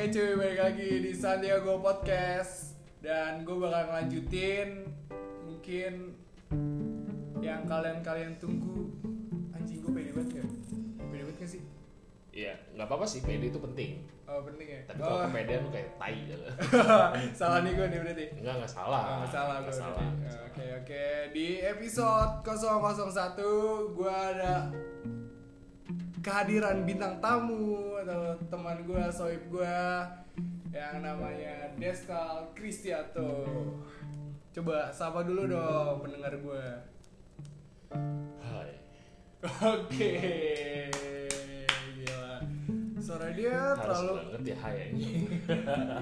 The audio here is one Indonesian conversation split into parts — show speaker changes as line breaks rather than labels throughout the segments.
Oke cuy, balik lagi di Sandiago Podcast Dan gue bakal ngelanjutin Mungkin Yang kalian-kalian tunggu Anjing gue pede banget gak? Pede banget gak sih?
Iya, nggak apa-apa sih, pede itu penting.
Oh penting ya?
Tapi
oh.
kalau kepedean lu kayak tai gitu.
Salah nih gue nih berarti
Enggak, enggak salah.
Oh, nggak salah gue
salah.
Ya, Oke oke Di episode 001 Gue ada Kehadiran bintang tamu Atau teman gue, soib gue Yang namanya Destal Kristianto Coba sapa dulu dong pendengar gue
Hai.
Oke Gila Suara dia
Harus
terlalu
banget ya hai ini.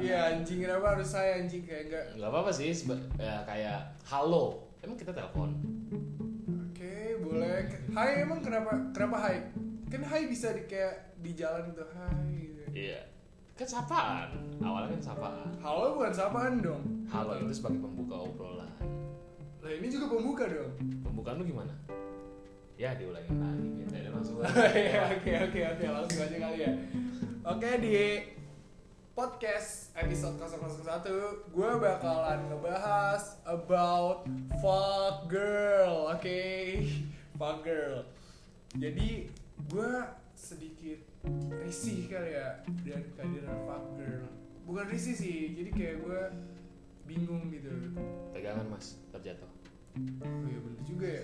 Iya anjing kenapa harus saya anjing kayak enggak
Enggak apa-apa sih, ya, kayak halo. Emang kita telepon?
Oke, boleh. Hai emang kenapa kenapa hai? Kan hai bisa di kayak di jalan gitu. Hai. gitu.
Iya. Kan sapaan. Awalnya kan sapaan.
Halo bukan sapaan dong.
Halo itu sebagai pembuka obrolan.
Lah ini juga pembuka dong.
Pembukaan lu gimana? Ya diulangin lagi gitu. Ya, langsung
Oke oke oke langsung aja kali ya. Oke di podcast episode 001 gue bakalan ngebahas about fuck girl, oke? Fuck girl. Jadi gue sedikit risih kali ya dan kehadiran fuck girl. Bukan risih sih, jadi kayak gue bingung gitu.
Pegangan mas, terjatuh.
Oh iya bener juga ya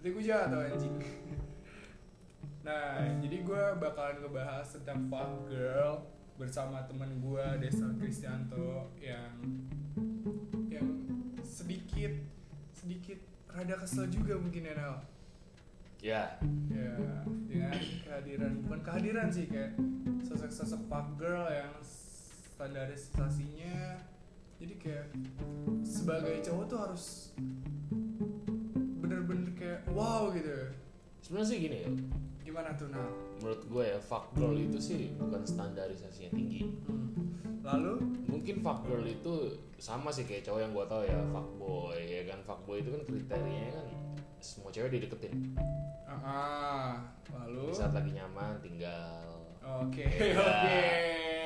Nanti gue jatuh anjing Nah jadi gue bakalan ngebahas tentang fuck girl Bersama teman gue Desa Kristianto Yang Yang sedikit Sedikit rada kesel juga mungkin ya Nel
Ya,
Ya dengan kehadiran. Bukan kehadiran sih kayak Sosok-sosok fuck girl yang Standarisasinya. Jadi kayak Sebagai cowok tuh harus Bener-bener kayak wow gitu.
Sebenarnya sih gini ya.
Gimana tuh Nal?
Menurut gue ya, fuck girl itu sih bukan standarisasinya tinggi.
Lalu
Mungkin fuck girl itu sama sih kayak cowok yang gue tau ya, fuck boy ya kan. Fuck boy itu kan kriterianya kan semua cewek dideketin.
ah, lalu
Di saat lagi nyaman tinggal.
Oke,
Iya.
oke.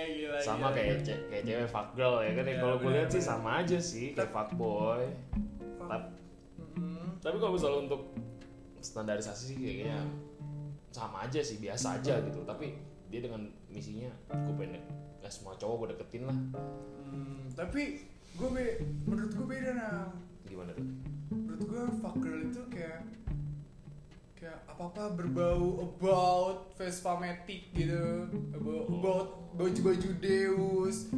Gila.
sama
gila,
kayak
gila.
ce- kayak cewek fuck girl ya kan ya
Iya,
kalau gue lihat sih sama aja sih kayak fuck boy
Fuck.
Tap-
Mm-mm.
tapi kalau misalnya untuk standarisasi sih kayaknya sama aja sih biasa aja gitu tapi dia dengan misinya gue pengen nggak semua cowok gue deketin lah
Hmm, tapi gue be menurut gue beda nah.
gimana tuh
Menurut gue fuck girl itu kayak kayak apa apa berbau about Vespa Matic gitu, about, about baju-baju Deus,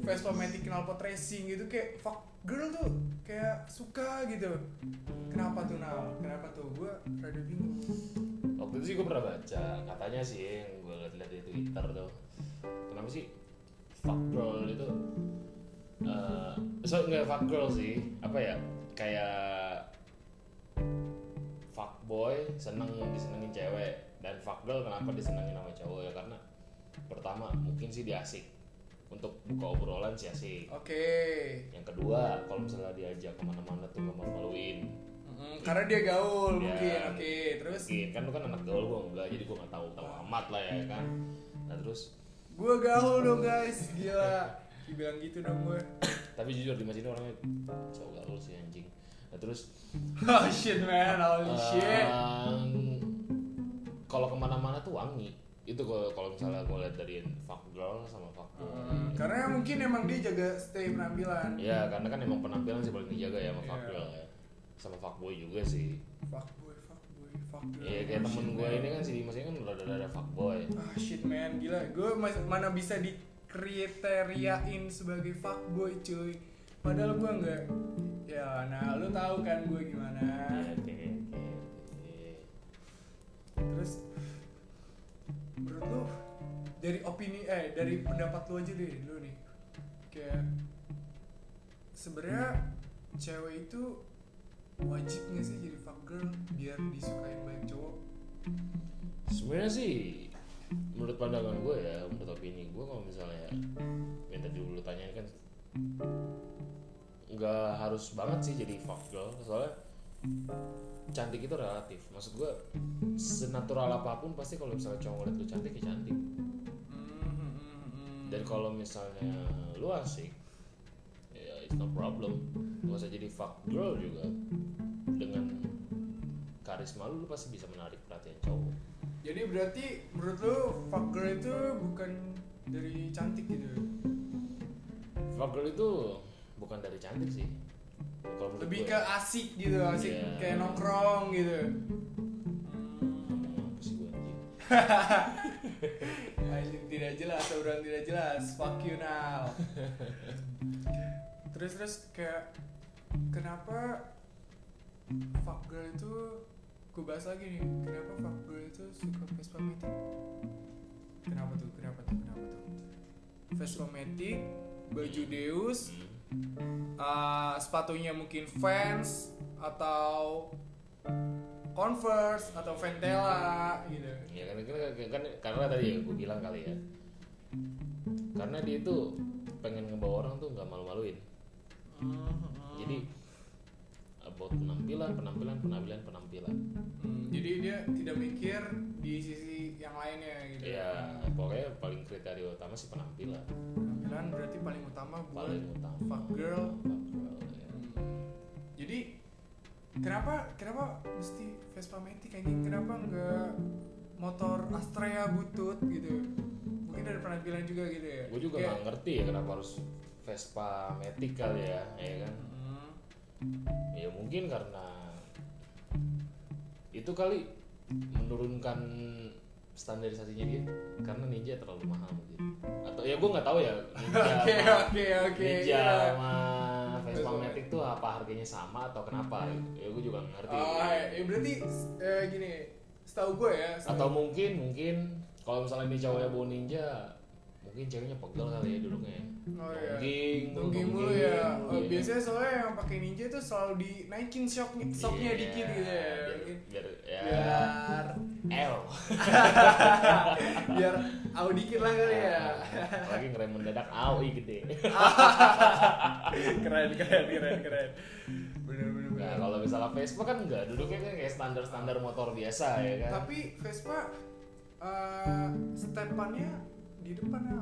Vespa Matic knalpot racing gitu kayak fuck girl tuh kayak suka gitu. Kenapa tuh Nal? Kenapa tuh? Gue rada bingung.
Waktu itu sih gue pernah baca katanya sih yang gue lihat di twitter tuh kenapa sih fuck girl itu eh so nggak fuck girl sih apa ya kayak fuck boy seneng disenengin cewek dan fuck girl kenapa disenengin sama cowok ya karena pertama mungkin sih dia asik untuk buka obrolan sih asik
Oke.
yang kedua kalau misalnya diajak ke mana-mana tuh malu-maluin
Mm, karena dia gaul
Ya.
mungkin. Oke, terus
mungkin kan lu kan anak gaul gue enggak jadi gue nggak tahu tahu amat lah ya kan nah terus
gue gaul dong guys, gila. Dibilang gitu dong gue.
tapi jujur di sini orangnya cowok gaul sih anjing nah terus
oh shit man, holy shit.
kalau ke mana-mana tuh wangi itu kalau kalau misalnya gue lihat dari fuck girl sama fuck boy
Hmm, karena mungkin emang dia jaga stay penampilan.
ya karena kan emang penampilan sih paling dijaga ya sama fuck
Iya.
girl ya sama fuck boy juga sih
Fuck boy, fuck boy, fuck girl.
Iya kayak
Oh,
temen gue
man.
ini kan si Dimas ini kan udah ada fuck boy
Ah shit man, gila. Gue mana bisa dikriteriain sebagai fuckboy cuy. Padahal gue enggak. Ya, nah lu tahu kan gue gimana.
Iya, oke oke oke
Terus menurut lu dari opini eh dari pendapat lu aja deh lu nih. Kayak sebenarnya cewek itu wajib nggak sih jadi fuck girl biar disukain banyak cowok?
sebenarnya sih menurut pandangan gue ya menurut opini gue kalau misalnya yang tadi dulu tanyain kan nggak harus banget sih jadi fuck girl soalnya cantik itu relatif. Maksud gue senatural apa pun pasti kalau misalnya cowok ngeliat lu cantik ya cantik.
Hmm,
dan kalau misalnya lu asik ya it's no problem gak usah jadi fuck girl juga dengan karisma lu, lu pasti bisa menarik perhatian cowok
Jadi berarti menurut lu fuck girl itu bukan dari cantik gitu.
fuck girl itu bukan dari cantik sih menurut
Lebih
gue.
ke asik gitu, asik
Iya.
kayak nongkrong gitu.
Ngomong apa sih gue anjing
Anjing tidak jelas, orang tidak jelas. Fuck you now. terus terus kayak kenapa fuck girl itu gue bahas lagi nih. Kenapa fuck girl itu suka Vespa Matic? Kenapa tuh? Kenapa tuh? Kenapa tuh? Vespa Matic, baju Deus,
Hmm.
uh, sepatunya mungkin Vans atau Converse atau Ventela gitu.
ya kan, kan, kan, kan karena tadi ya gue bilang kali ya karena dia itu pengen ngebawa orang tuh nggak malu-maluin jadi about penampilan penampilan penampilan penampilan
Hmm, jadi dia tidak mikir di sisi yang lainnya gitu.
ya pokoknya paling kriteria utama sih penampilan
Penampilan berarti paling utama buat
paling utama
fuck girl.
Fuck girl, ya.
Hmm. Jadi kenapa kenapa mesti Vespa Matic anjing? Kenapa enggak motor Astrea butut gitu? Mungkin dari penampilan juga gitu ya.
gue juga nggak ngerti ya kenapa harus Vespa Matic kali ya ya kan
Hmm.
Ya mungkin karena itu kali menurunkan standarisasinya dia karena Ninja terlalu mahal mungkin atau ya gue nggak tahu ya Ninja
Oke oke oke.
Ninja
iya.
sama Vespa Matic tuh apa harganya sama atau kenapa ya gue juga nggak ngerti
Oh, ya berarti eh, gini, setahu gue ya. setahu-
atau mungkin mungkin kalau misalnya ini cowoknya bawa Ninja mungkin ceweknya pegel kali ya duduknya
Oh iya. Mulu ya. Oh,
iya.
biasanya soalnya yang pakai ninja tuh selalu dinaikin shocknya, shocknya
Iya,
dikit gitu ya.
biar, biar ya
Biar
L
biar au dikit lah kali ya.
lagi ngerem mendadak au ih gede
keren keren keren keren. Bener bener
nah kalau misalnya Vespa kan enggak duduknya kan kayak standar standar motor biasa ya kan
Tapi Vespa eh stepannya di depan ya.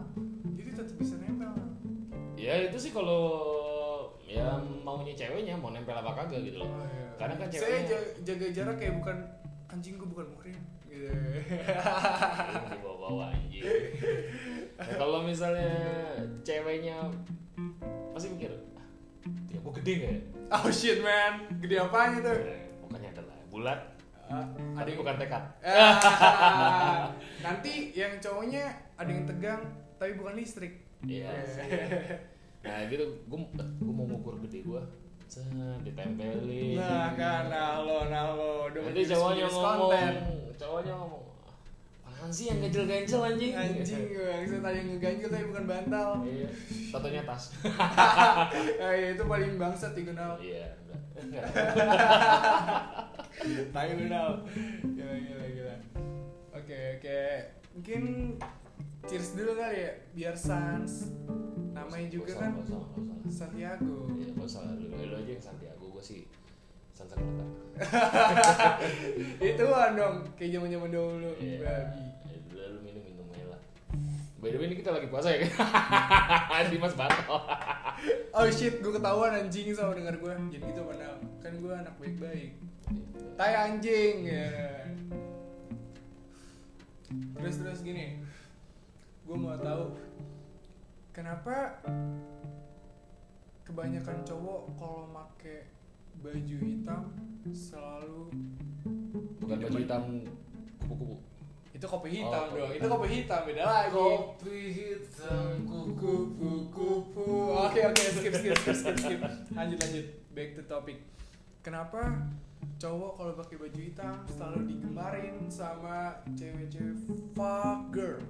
Jadi tetap bisa nempel.
ya itu sih kalau ya maunya ceweknya mau nempel apa kagak gitu loh
Oh, iya.
Karena kan
saya
ceweknya-
jaga, jaga jarak kayak bukan anjing gue bukan muhrim gitu.
Ini dibawa-bawa anjing Nah, kalau misalnya ceweknya pasti mikir "Ah, ya gue gede gak ya?
oh shit man, gede apanya tuh?
Pokoknya adalah bulat
Ah, ada yang
bukan tekad
Ah, nanti yang cowoknya ada yang tegang tapi bukan listrik.
Iya sih. Nah gitu, gue gue mau ngukur gede gue, ditempelin.
Nah kan, nah lo, nah lo, udah
Nanti cowoknya ngomong,
konten.
cowoknya ngomong, apaan sih yang ganjel-ganjel anjing?
Anjing, yang saya tadi ngeganjil tapi bukan bantal.
Iya, tatonya tas.
ya, itu paling bangsat di kenal.
Iya, enggak.
Tai kenal. Gila, gila, gila. Oke, oke. Mungkin cheers dulu kali ya, biar sans. Namanya juga kan. Santiago.
Iya, gak usah. Lu, lu aja yang Santiago, gue sih Sansekerta.
Itu kan dong, kayak zaman zaman dulu.
Iya.
Babi.
Udah lu minum minum aja lah. By the way ini kita lagi puasa ya kan? Dimas Bato.
Oh shit, gue ketahuan anjing sama denger gue. Jadi gitu padahal kan gue anak baik-baik. Tai anjing ya. Terus terus gini, gue mau tahu kenapa kebanyakan cowok kalau make baju hitam selalu
Bukan baju hitam kupu-kupu.
Itu kopi hitam
Oh,
dong, itu kopi hitam. beda lagi.
Kopi hitam
kupu kupu oke oke skip skip skip skip skip. Lanjut lanjut. Back to topic. Kenapa cowok kalau pakai baju hitam selalu digemarin sama cewek-cewek fuck girl?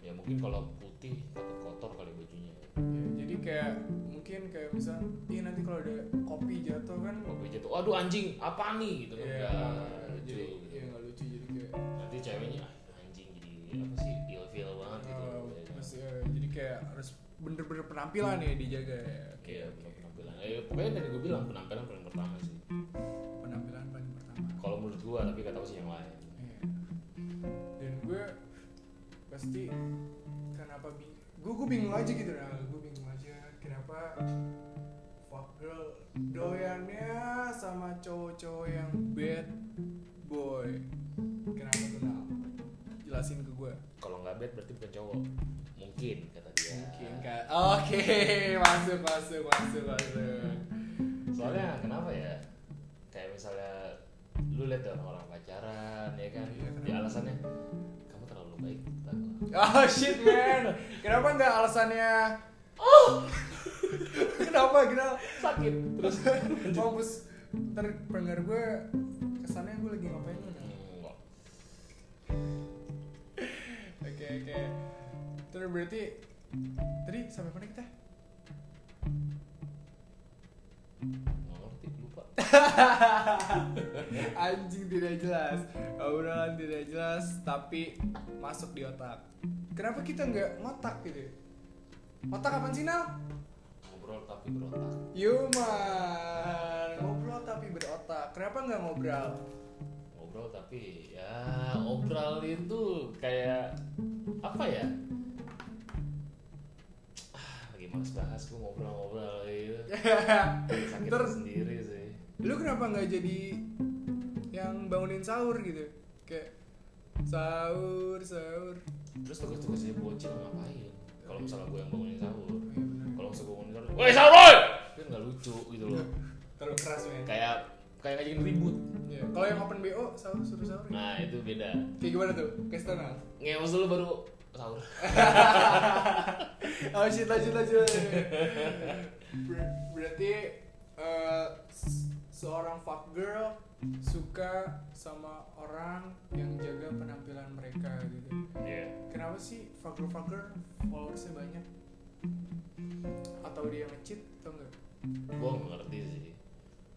Ya mungkin kalau putih takut kotor kali bajunya.
Ya, jadi kayak mungkin kayak misal iya nanti kalau ada kopi jatuh kan
Kopi jatuh, waduh anjing, apa nih gitu kan.
Iya,
Nggak lucu.
jadi iya nggak lucu jadi kayak
Nanti ceweknya "Ah, anjing jadi apa sih ilfeel banget gitu.
uh,
ya
masih, jadi kayak harus bener-bener penampilan ya dijaga ya oke
Iya,
oke
penampilan. Eh, pokoknya tadi gue bilang penampilan paling pertama sih.
penampilan paling pertama
Kalau menurut gua tapi gak tahu sih yang lain
Iya. dan gue pasti kenapa bing gue gue bingung aja gitu. Nah gue bingung aja kenapa fuck girl doyannya sama cowok-cowok yang bad boy? Kenapa tuh Nal? jelasin ke gue
kalau nggak bad berarti bukan cowok. Mungkin kata dia.
Mungkin kan oke masuk masuk masuk masuk.
Soalnya kenapa ya? Kayak misalnya lu lihat orang-orang pacaran ya kan?
Iya, kenapa?
dia alasannya baik.
Oh shit man, kenapa nggak alasannya? Oh, kenapa kenapa?
sakit terus
Mampus, ntar pendengar gue kesannya gue lagi ngapain? Nal?
enggak
Oke oke. Terus berarti tadi sampai mana kita? Anjing tidak jelas, obrolan tidak jelas tapi masuk di otak. Kenapa kita nggak ngotak gitu? Otak apaan sih Nal?
ngobrol tapi berotak
Yuman, ngobrol tapi berotak. Kenapa nggak ngobrol?
ngobrol tapi ya ngobrol itu kayak apa ya Ah, lagi males bahas gue ngobrol-ngobrol gitu sakit sendiri sih
lu kenapa nggak jadi yang bangunin sahur gitu? Kayak sahur sahur.
terus tugas-tugasnya bocil ngapain kalau misalnya gue yang bangunin sahur
iya
kalau misalnya gue bangunin sahur woi sahur kan nggak lucu gitu loh
Terlalu keras
kayak kayak ngajakin ribut
Iya. Kalau yang open BO sahur suruh sahur. ya?
nah itu beda
Kayak gimana tuh? Kasih tau Nal.
ngeos dulu baru sahur
oh shit lanjut lanjut. Ber- berarti s- seorang fuck girl suka sama orang yang jaga penampilan mereka gitu.
Iya
Kenapa sih fuck girl fuck girl followersnya banyak? Atau dia nge-cheat atau enggak?
gue nggak ngerti sih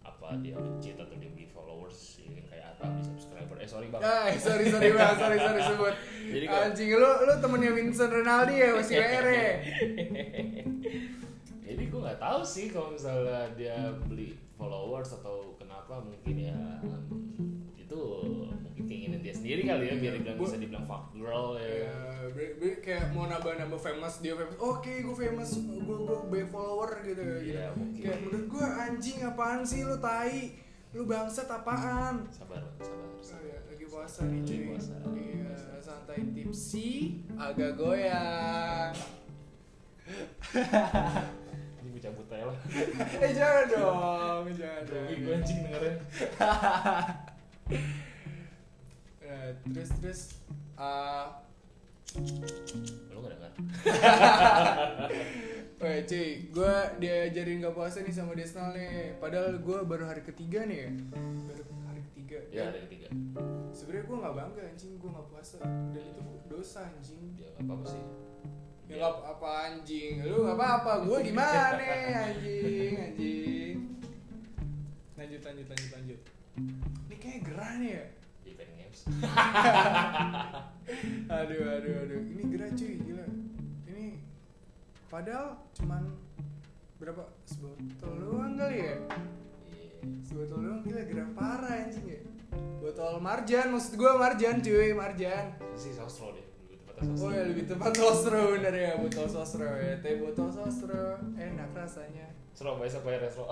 apa dia ngecit atau dia beli followers ya, kayak apa beli subscriber eh sorry bang
Eh, sorry sorry bang, sorry sorry sebut.
Jadi kalau-
Anjing lu lu temennya Vincent Ronaldo ya masih WR ya?
jadi gue nggak tahu sih kalau misalnya dia beli followers atau kenapa mungkin ya itu mungkin keinginan dia sendiri kali ya biar dibilang bisa dibilang fuck girl ya
ber- ber- kayak mau nambah-nambah famous dia famous. Oke, gue famous, gue gue banyak follower gitu.
Iya,
gitu.
mungkin.
Kayak menurut gue anjing apaan sih lu tai? Lu bangsat apaan?
sabar sabar
Oh,
sabar
ya, lagi puasa nih
Lagi
cuy.
puasa.
Iya, santai tipsi, agak goyang.
cabut aja lah.
Eh jangan dong, jangan dong.
Gue anjing dengerin.
Nah, terus terus uh,
lu gak denger
Weh cuy, gue diajarin gak puasa nih sama Desnal nih. Padahal gue baru hari ketiga nih ya. Baru hari ketiga.
Ya ada ketiga.
Sebenernya gue gak bangga anjing, gue gak puasa. Dan itu dosa anjing.
Ya gak apa-apa sih
Ya gak apa anjing, lu gak apa-apa, gue gimana anjing, anjing? Lanjut, lanjut, lanjut, lanjut. Ini kayak gerah nih ya.
Event games.
Aduh, aduh, aduh, ini gerah cuy, gila. Ini padahal cuman berapa? Sebotol doang kali ya?
Iya.
Sebotol doang gila gerah parah anjing ya. Botol marjan maksud gua marjan cuy marjan.
Sih sosro deh
oh ya lebih tepat sosro bener ya botol sosro ya. Teh botol sosro enak rasanya.
Surabaya Sapphire Retro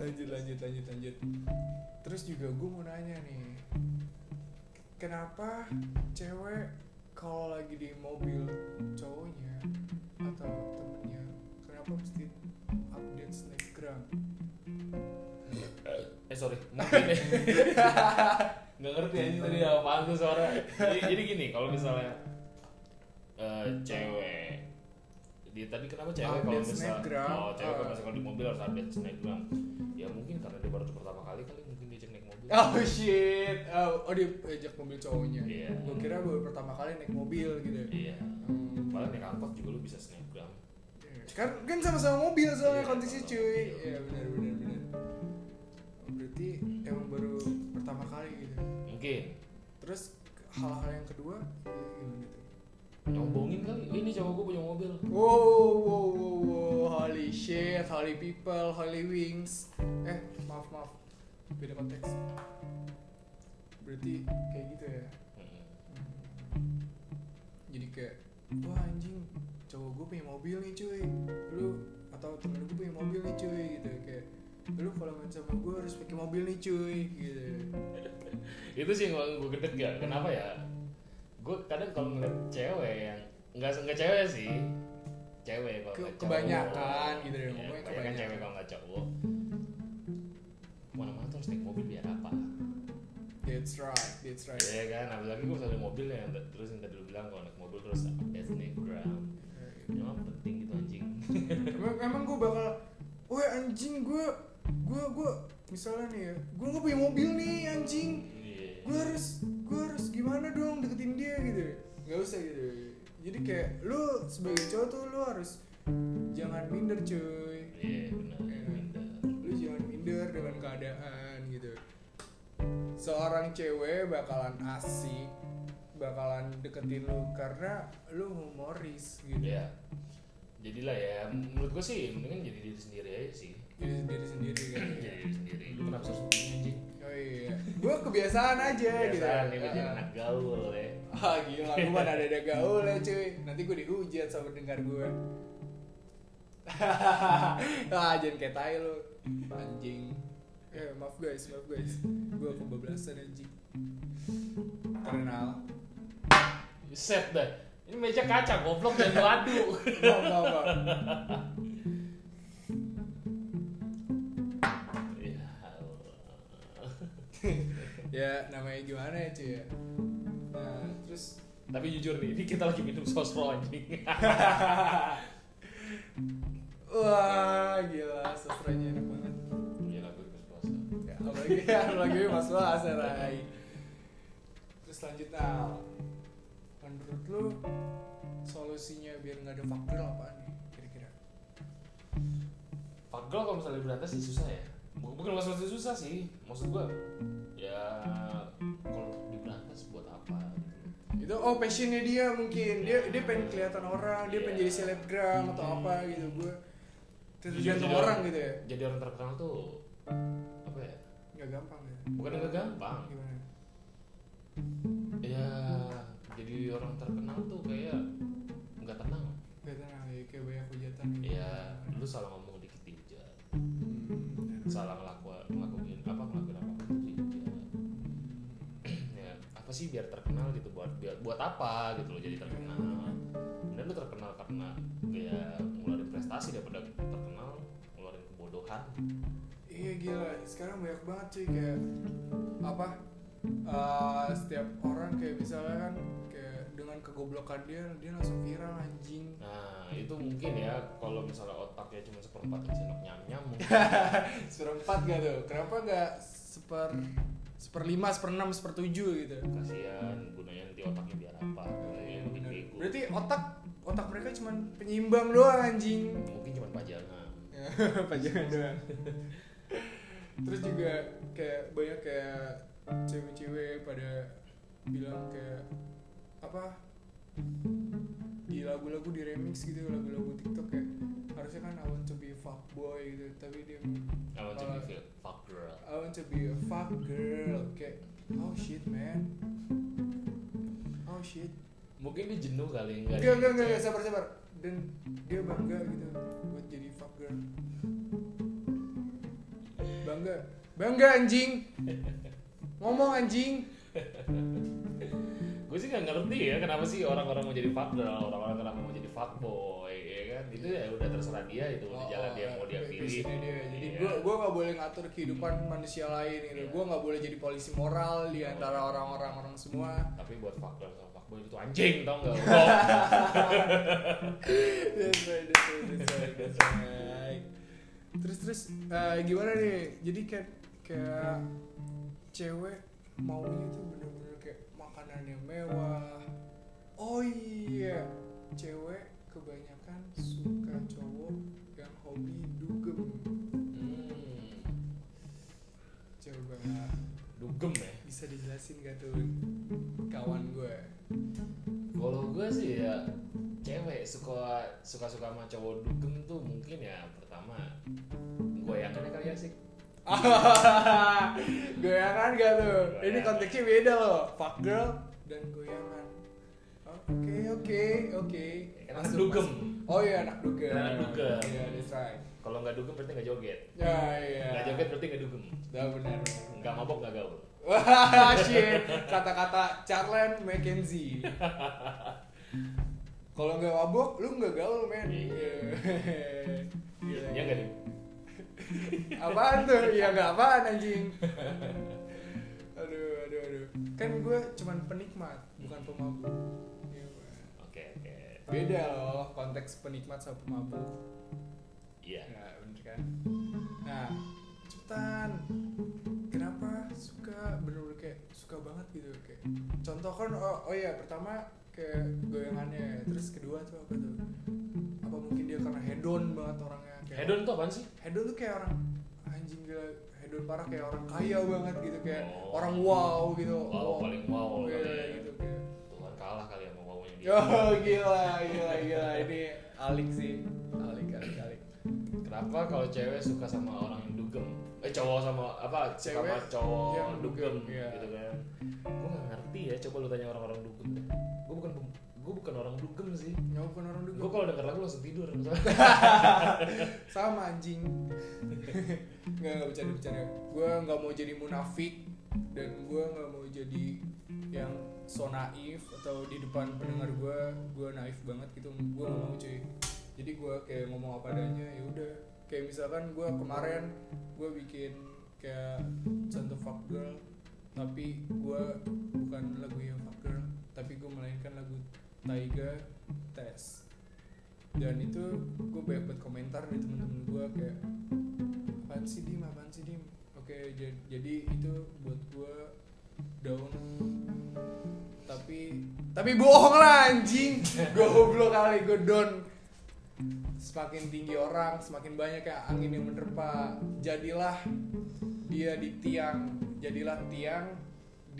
lanjut lanjut lanjut lanjut. Terus juga gua mau nanya nih kenapa cewek kalau lagi di mobil cowoknya atau temennya kenapa mesti update snapgram?
Eh sorry mungkin ya nggak ngerti aja tadi apaan tuh suara jadi, jadi gini kalau misalnya eh, cewek di tadi kenapa cewek kalau misal oh cewek kalau
ah.
misalnya di mobil harus update snapgram ya mungkin karena dia baru pertama kali kali mungkin dia cek naik mobil
Oh shit, oh, oh dia ajak mobil cowoknya.
Iya.
Gue kira baru pertama kali naik mobil gitu.
iya
Hmm.
padahal naik angkot juga lu bisa snapgram
Kan kan sama-sama mobil soalnya
Iya,
kondisi cuy. Iya benar benar benar. Berarti emang baru.
Mungkin.
Terus hal-hal yang kedua tuh?
nyombongin kali. Ini cowok gue punya mobil.
Wow, wow, wow, wow, holy shit, holy people, holy wings. Eh, maaf, maaf. beda konteks. Berarti kayak gitu ya? Jadi kayak wah anjing cowok gue punya mobil nih cuy. Lu atau temen gue punya mobil nih cuy gitu. Kayak lu kalau main sama gue harus pakai mobil nih cuy gitu.
Itu sih yang gue gedek ya. Kenapa ya? Gue kadang kalau ngeliat cewek yang nggak nggak cewek sih. Cewek kalau
Ke-
cowok.
kebanyakan gitu deh,
Iya,
ngomongnya
kebanyakan
kebanyakan.
cewek kalau nggak cowok. Mana-mana tuh harus naik mobil biar apa?
That's right that's right.
Iya kan apalagi gue selalu mobil ya terus yang tadi lu bilang kalau naik mobil terus ethnic ground emang penting gitu anjing.
Emang emang gue bakal wah anjing gue gue gue misalnya nih ya gue nggak punya mobil nih anjing
Iya.
gue harus gue harus gimana dong deketin dia gitu nggak usah gitu jadi kayak lu sebagai cowok tuh lu harus jangan minder cuy
iya benar
Iya.
minder.
lu jangan minder dengan keadaan gitu seorang cewek bakalan asik bakalan deketin lu karena lu humoris gitu
Iya. Jadilah ya menurut gue sih mendingan jadi diri sendiri aja sih.
Jadi sendiri sendiri kan.
Jadi diri sendiri. Lu kenapa harus begini anjing?
Oh iya. Gue kebiasaan aja gitu.
Biasaan nih menjadi
Ah.
anak gaul ya.
Ah gila gue mana ada ada gaul ya cuy. Nanti gue dihujat sama dengar gue ah jangan kayak tai lu. Anjing. Eh maaf guys maaf guys. Gue kebablasan anjing. Kenal
set dah ini meja kaca goblok dan lu adu
Enggak, enggak, enggak.
ya
ya namanya gimana ya cuy ya? Nah terus?
Tapi jujur nih ini kita lagi minum sosro anjing
wah gila sastranya enak banget.
Iya lagu itu puasa.
Ya, apalagi ya lagi mas puasa Rai terus lanjut nah menurut lu solusinya biar nggak ada faktor apaan nih kira-kira?
Fuck girl kalau misalnya berantas sih susah ya. Bukan masalah susah sih Maksud gua Ya Kalau di berantas buat apa gitu.
itu oh passionnya dia mungkin. Dia dia pengen kelihatan orang dia pengen
Iya.
jadi selebgram atau apa gitu gue tergantung
Jadi
orang gitu ya?
Jadi orang terkenal tuh Apa ya?
Nggak gampang ya?
Bukan nggak gampang.
Gimana?
Ya Jadi orang terkenal tuh kayak nggak tenang.
Gak tenang ya kayak banyak hujatan. Gitu
Ya Lu salah ngomong dikit dihujat
Hmm,
Salah ngelakuin ngelakuin apa ngelakuin apa pun dihujat ya apa sih biar terkenal gitu buat biar buat apa gitu loh jadi terkenal. Dan lu terkenal karena ya ngeluarin prestasi daripada terkenal ngeluarin kebodohan.
Iya gila, sekarang banyak banget cuy kayak apa? Eh, setiap orang kayak misalnya kan kayak dengan kegoblokan dia dia langsung viral anjing.
nah itu mungkin ya kalau misalnya otaknya cuma seperempat sendok nyam nyam mungkin
Seperempat gak tuh? Kenapa nggak seper seperlima, seperenam, sepertujuh gitu?
kasihan gunanya nanti otaknya biar apa bego
Berarti otak otak mereka cuma penyeimbang doang anjing.
mungkin cuma pajangan
Pajangan doang. Terus juga kayak banyak kayak cewek-cewek pada bilang kayak apa di lagu-lagu di remix gitu lagu-lagu TikTok kayak harusnya kan I want to be a fuckboy gitu tapi dia
I want to
malah,
be a fuck girl.
I want to be a fuck girl kayak oh shit man. Oh shit.
Mungkin dia jenuh kali enggak
enggak enggak enggak, sabar sabar. Dan dia bangga gitu buat jadi fuck girl. Bangga. Bangga anjing ngomong anjing.
Gue sih nggak ngerti ya kenapa sih orang-orang mau jadi fuck girl orang-orang kenapa mau jadi fuck boy ya kan? Itu ya udah terserah dia itu udah jalan dia mau dia pilih.
dia. jadi
Iya.
gua gua nggak boleh ngatur kehidupan manusia lain gitu.
Iya.
gua nggak boleh jadi polisi moral di antara orang-orang orang semua.
Tapi buat fuck girl sama fuck boy itu anjing tau nggak?
That's right that's right that's right that's right. Terus terus eh, gimana nih? Jadi kayak kayak cewek maunya tuh bener-bener kayak makanan yang mewah. Oh iya cewek kebanyakan suka cowok yang hobi dugem.
Hmm,
coba
dugem ya?
bisa dijelasin gak tuh kawan gue?
Kalau gue sih ya cewek suka suka suka sama cowok dugem tuh mungkin ya pertama goyangannya kali ya sih
Goyangan gak tuh? Ini konteksnya beda loh. Fuck girl dan goyangan. Oke oke oke.
Anak dugem.
Oh iya anak dugem.
Anak dugem.
Iya that's right.
Kalau nggak dugem berarti nggak joget.
Ya iya.
Nggak joget berarti nggak dugem.
Dah benar.
Nggak mabok nggak gaul.
Wah shit. Kata-kata Charlen McKenzie. Kalau nggak mabok, lu nggak gaul men.
Iya.
Gila.
Iya nggak deh.
Apaan tuh? Ya nggak apaan anjing. aduh, aduh, aduh. Kan gue cuman penikmat, bukan pemabuk. Pak.
Oke oke.
Beda loh konteks penikmat sama pemabuk.
Iya.
Ya, bener kan? Nah, cepetan. Kenapa suka bener-bener kayak suka banget gitu kayak. Contoh kan oh, oh iya pertama kayak goyangannya, terus kedua tuh apa tuh? Apa mungkin dia karena hedon banget orangnya kayak
Hedon tuh apaan sih?
hedon tuh kayak orang anjing gila hedon parah kayak orang kaya banget gitu kayak
Oh.
orang wow gitu
Wow, paling wow kali ya.
gitu kayak
Tuhan kalah kali sama wownya dia.
oh gila gila gila ini alik sih alik alik alik
Kenapa kalau cewek suka sama orang yang dugem? Eh cowok sama apa?
Cewek
sama cowok
yang
dugem,
dugem, iya.
gitu kan? Gue nggak ngerti ya. Coba lu tanya orang-orang dugem deh. Gue bukan gue bukan orang dugem sih.
nggak bukan orang dugem.
Gue kalau denger lagu langsung tidur.
sama anjing. Nggak nggak bercanda bercanda. Gue nggak mau jadi munafik dan gue nggak mau jadi yang so naif atau di depan pendengar gue gue naif banget gitu. Gue nggak mau cuy. Jadi gue kayak ngomong apa adanya ya udah. Kayak misalkan gue kemarin gue bikin kayak contoh fuck girl tapi gue bukan lagu yang fuck girl tapi gue melainkan lagu Taiga Tes. Dan itu gue banyak banget komentar dari temen-temen gue kayak apaan sih dim? Apaan sih dim? Oke jadi, jadi itu buat gue down. Tapi tapi bohong lah anjing. Goblok kali gue down. Semakin tinggi orang semakin banyak kayak angin yang menerpa. Jadilah dia di tiang. Jadilah tiang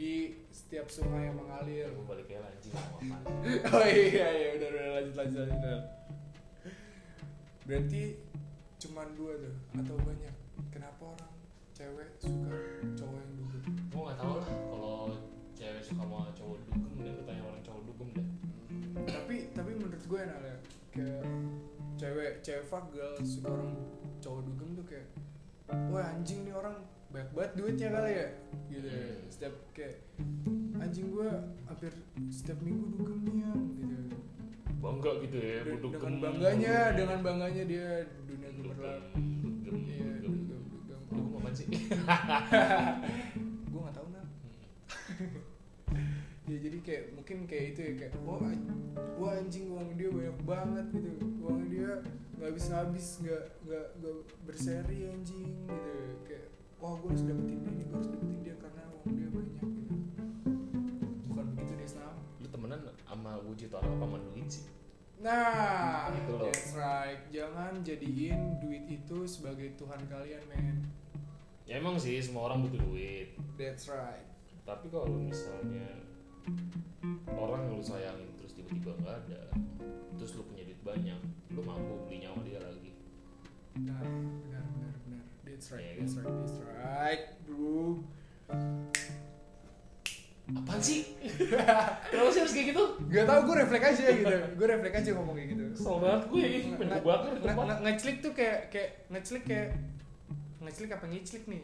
di setiap sungai yang mengalir
gue balik mau apaan?
oh iya iya udah udah lanjut lanjut lanjut udah. berarti cuman dua tuh atau banyak kenapa orang cewek suka cowok yang dugem
Gue nggak tahu lah kalau cewek suka sama cowok dugem dan lu tanya orang cowok dugem deh.
tapi tapi menurut gue enak ya kayak cewek cewek fuck girl suka orang cowok dugem tuh kayak wah anjing nih orang banyak banget duitnya kali ya gitu ya.
Hmm.
setiap kayak anjing gue hampir setiap minggu dugem nih gitu
Bangga gitu ya, dugem.
dengan bangganya dengan bangganya dia dunia gemerlap
Dugem,
iya
dugem.
dugem dugem
Dugem apaan sih?
gue nggak tahu nah ya jadi kayak mungkin kayak itu ya kayak wah, an- wah anjing uang dia banyak banget gitu uang dia nggak habis habis nggak nggak nggak berseri anjing gitu kayak wah gue harus dapetin dia nih gue harus dapetin dia karena uang dia banyak gitu bukan begitu deh Snap
Lu temenan sama wujud orang apa duit sih?
nah
Gitu loh.
that's right jangan jadiin duit itu sebagai Tuhan kalian men
Ya emang sih semua orang butuh duit.
that's right
Tapi kalau misalnya orang yang lu sayangin terus tiba-tiba nggak ada, terus lu punya duit banyak, lu mampu beli nyawa dia lagi.
benar benar that's right that's right that's right. Bro
Apaan sih? Kenapa sih harus kayak gitu?
Gak tau gue refleks aja gitu. Gue refleks aja ngomong kayak gitu.
Kesel banget gue,
Nge-
pengen
nge-
gue bakar
Ngeclik tuh kayak kayak Ngeclik kayak Ngeclik apa ngiclik nih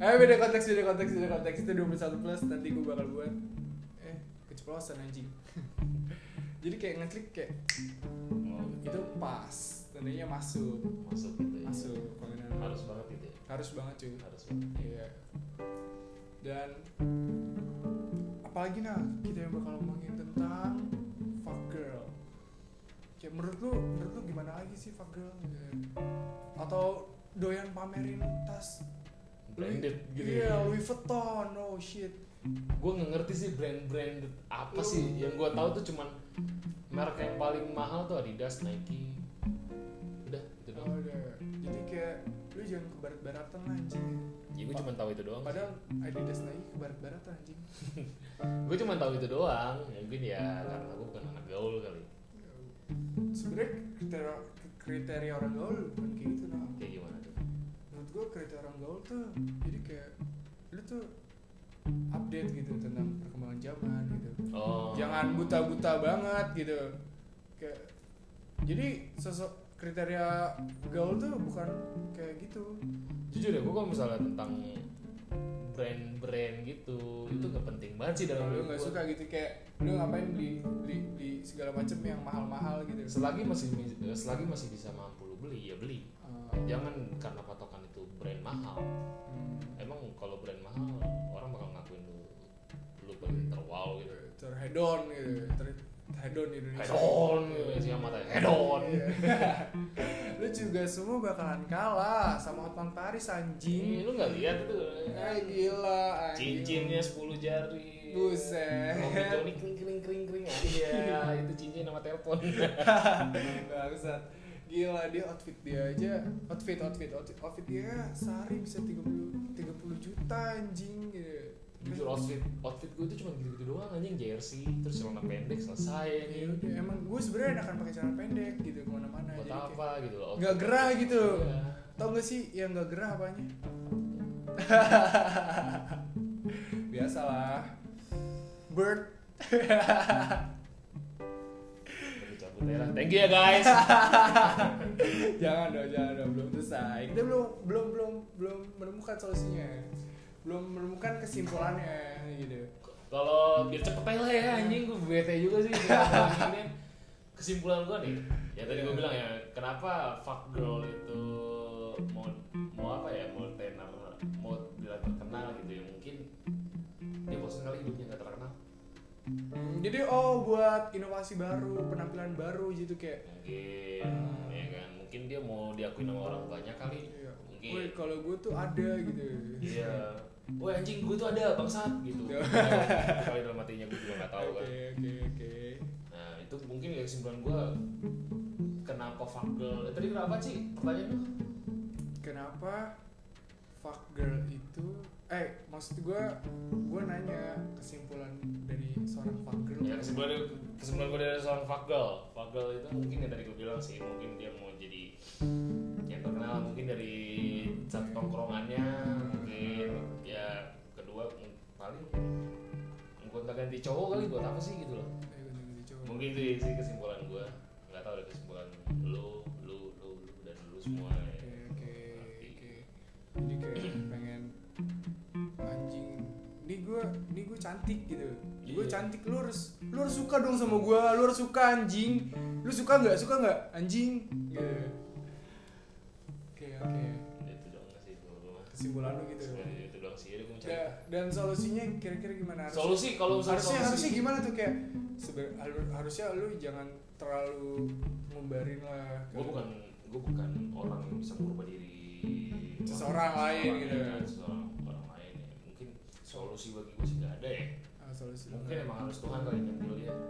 Eh beda konteks beda konteks beda konteks Itu 21 plus nanti gue bakal buat Eh keceplosan anjing Jadi kayak ngeclik kayak
Oh,
Itu pas Tandanya masuk
masuk gitu ya.
Masuk Panggilan
Harus banget gitu ya.
Harus banget cuy
Harus banget.
Iya. Dan apalagi nah kita yang bakal ngomongin tentang fuck girl. Kayak menurut lu, menurut lu gimana lagi sih fuck girl? Atau doyan pamerin tas
Branded gitu
Iya,
ya.
Louis Vuitton. Oh shit.
gue nggak ngerti sih brand-brand apa sih yang gue tahu tuh cuman merek yang paling mahal tuh Adidas, Nike,
jangan ke barat-baratan lah anjing.
Ya gue cuma tahu itu doang.
Padahal Adidas Nike ke barat-baratan anjing.
gue cuma tahu itu doang. Ya, mungkin ya karena gue bukan anak gaul kali.
Sebenarnya kriteria, kriteria orang gaul bukan kayak gitu nah.
Kayak gimana tuh?
menurut gue kriteria orang gaul tuh jadi kayak lu tuh update gitu tentang perkembangan zaman gitu
oh
jangan buta-buta banget gitu kayak jadi sosok kriteria gaul tuh bukan kayak gitu.
Jujur ya gue kalau misalnya tentang brand-brand gitu itu gak penting banget sih dalam hidup
nggak
gua.
suka gitu kayak lu ngapain beli beli beli segala macam yang mahal-mahal gitu.
Selagi masih selagi masih bisa mampu lu beli ya beli.
Eh,
jangan karena patokan itu brand mahal.
Hmm,
emang kalau brand mahal orang bakal ngakuin lu lu paling terwow gitu.
Terhedon gitu ter hedon Indonesia.
Head on gitu siapa mata head on
Iya. lu juga semua bakalan kalah sama Hotman Paris anjing.
Lu nggak lihat itu
Eh, gila anjing.
cincinnya 10 jari.
Buset.
Tony kering kering kering kering aja itu cincin sama telepon.
Bangsat. Gila dia outfit dia aja. Outfit outfit outfit. Outfit dia sehari bisa 30 30 juta anjing gitu.
Jujur outfit outfit gue itu cuma gitu gitu doang anjing jersey terus celana pendek selesai
Ya udah, emang gue sebenarnya enakan pakai celana pendek gitu ke mana-mana
buat
jadi kayak
apa gitu loh
nggak gerah gitu.
Iya.
tau gak sih yang nggak gerah apanya? Biasalah. Bird.
Thank you ya guys.
Jangan dong jangan dong belum selesai. Kita belum belum belum belum menemukan solusinya belum menemukan kesimpulannya gitu.
Kalau biar cepet aja lah ya anjing gue bete juga sih ini kesimpulan gue nih ya tadi gue bilang ya kenapa fuck girl itu mau mau apa ya mau tenar mau bilang terkenal gitu ya mungkin dia bosan kali hidupnya nggak terkenal.
Hmm, jadi oh buat inovasi baru penampilan baru gitu kayak
mungkin ya kan mungkin dia mau diakui sama orang banyak kali mungkin.
Woi kalau gue tuh ada gitu.
Iya. Woi anjing gue tuh ada bangsat gitu.
Iya.
kali dalam hatinya gue juga nggak tahu
oke
kan.
Oke oke
Nah itu mungkin ya kesimpulan gue Kenapa fuck girl eh, Tadi kenapa sih? Pertanyaan lu?
kenapa fuck girl itu eh maksud gue gue nanya kesimpulan dari seorang fuck girl
Ya kesimpulan kesimpulan gue dari seorang fuck girl Fuck girl itu mungkin yang tadi gue bilang sih Mungkin dia mau jadi ganti cowok kali buat apa sih gitu loh.
Cowok.
Mungkin itu sih kesimpulan gue nggak tahu deh kesimpulan lu, lu, lu, lu dan lu semua ya.
oke oke oke. Jadi kayak pengen anjing. Ini gue ini gue cantik gitu. Gue
Iya.
cantik lu harus lu harus suka dong sama gue lu harus suka anjing. Lu suka nggak? Suka nggak? Anjing. Gitu. Oke oke.
Itu dong
kesimpulan lu gitu.
Sebenarnya mencari
Da- dan solusinya kira-kira gimana? Harus-
solusi kalau
harusnya
solusi-
harusnya gimana tuh? Kayak sebe- halu- harusnya lu jangan terlalu ngumbarin lah
gue bukan gue bukan orang yang bisa merubah diri.
Seseorang lain gitu.
ya,
kan.
seseorang orang lain ya. Mungkin solusi bagi gue sih nggak ada ya.
Ah, solusi
mungkin emang harus Tuhan kali yang dia.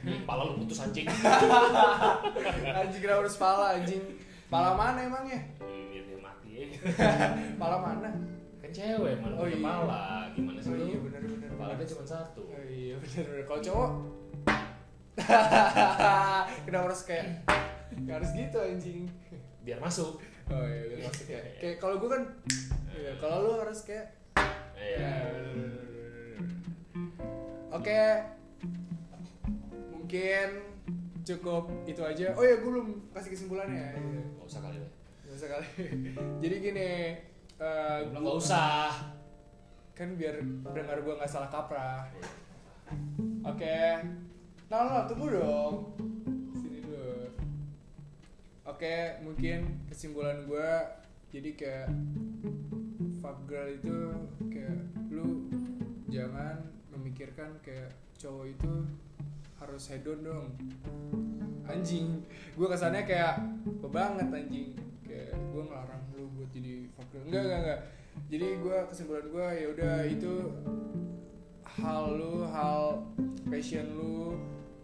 Hmm, pala lu putus anjing.
Anjing kenapa harus pala anjing? Pala mana emangnya
biar dia mati ya.
Pala mana
kan cewek mana
Oh,
punya
iya.
pala gimana sih
oh iya benar benar
pala dia cuma satu
oh iya benar benar kalau cowok kenapa harus kayak Nggak harus gitu anjing
biar masuk
oh iya bener, maksud kayak kayak kalau gue kan iya, kalau lu harus kayak
Iya.
Ya, bener, bener, bener, bener. Oke, mungkin cukup itu aja. Oh ya, gue belum kasih kesimpulannya. Iya.
nggak usah kali lah
Gak usah kali. Jadi gini, eh,
bilang
gua-
nggak usah
Kan biar pendengar gue nggak salah kaprah. Oke, nah, nah, tunggu dong. Sini dulu. Oke, mungkin kesimpulan gue jadi kayak fuck girl itu kayak lu jangan memikirkan kayak cowok itu harus hedon dong. Anjing gue kesannya kayak banget anjing. Kayak gue ngelarang lu buat jadi fuck girl enggak enggak enggak. Jadi gue kesimpulan gue ya udah itu hal lu hal passion lu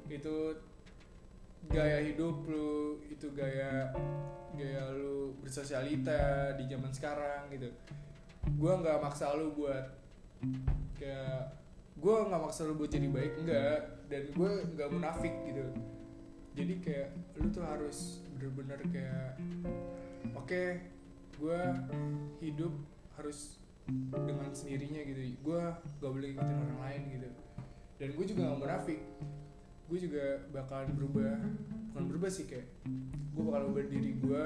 itu gaya hidup lu itu gaya gaya lu bersosialita di zaman sekarang gitu. Gue nggak maksa lu buat kayak gue nggak maksa lu buat jadi baik enggak dan gue nggak munafik gitu. Jadi kayak lu tuh harus bener-bener kayak oke gue hidup harus dengan sendirinya gitu. Gue gak boleh ikutin orang lain gitu. Dan gue juga gak munafik. Gue juga bakalan berubah bukan berubah sih kayak gue bakal ubah diri gue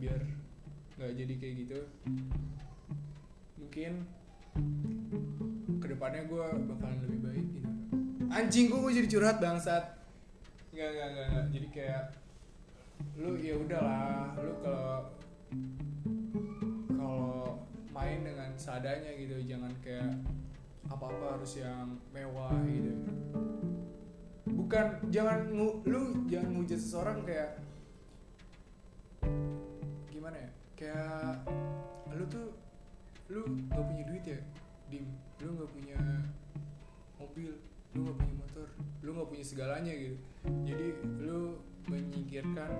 biar nggak jadi kayak gitu. Mungkin ke depannya gue bakalan lebih baik gitu. Anjing gue gue jadi curhat bangsat. Nggak nggak nggak jadi kayak lu ya udahlah. Lu kalau kalau main dengan seadanya gitu jangan kayak apa apa harus yang mewah gitu. Bukan jangan lu jangan ngujat seseorang kayak gimana ya? Kayak lu tuh lu gak punya duit ya dim lu gak punya mobil lu gak punya motor lu gak punya segalanya gitu. Jadi lu menyingkirkan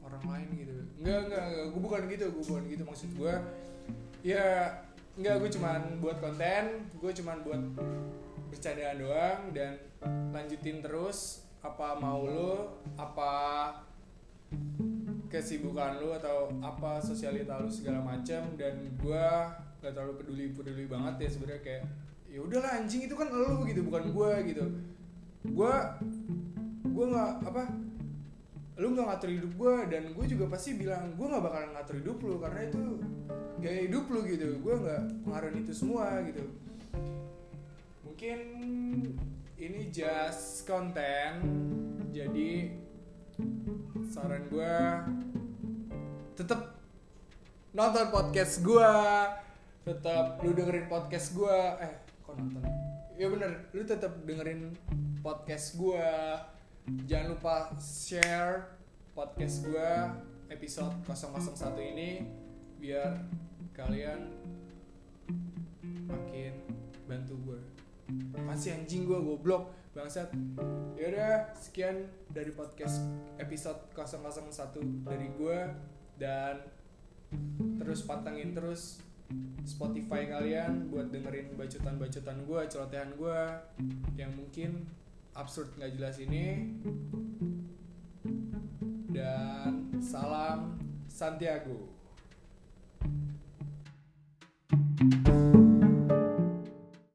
orang lain gitu. Enggak enggak, enggak. gue bukan gitu gue bukan gitu. Maksud gue ya enggak gue cuman buat konten gue cuman buat bercandaan doang dan lanjutin terus apa mau lu apa kesibukan lu atau apa sosialita lu segala macam dan gua gak terlalu peduli peduli banget ya sebenarnya kayak ya udahlah anjing itu kan lu gitu bukan gua gitu. Gua gua nggak apa lu nggak ngatur hidup gua dan gue juga pasti bilang gua nggak bakalan ngatur hidup lu karena itu gaya hidup lu gitu. Gua nggak pengaruhin itu semua gitu. Mungkin ini just konten jadi saran gue tetap nonton podcast gue tetap lu dengerin podcast gue eh kok nonton? Ya bener lu tetap dengerin podcast gue jangan lupa share podcast gue episode 001 ini biar kalian makin bantu gue masih anjing gue goblok. Bangsat. Yaudah sekian dari podcast episode 001 dari gue dan terus pantengin terus Spotify kalian buat dengerin bacotan-bacotan gue, celotehan gue yang mungkin absurd nggak jelas ini. Dan salam Santiago. thank you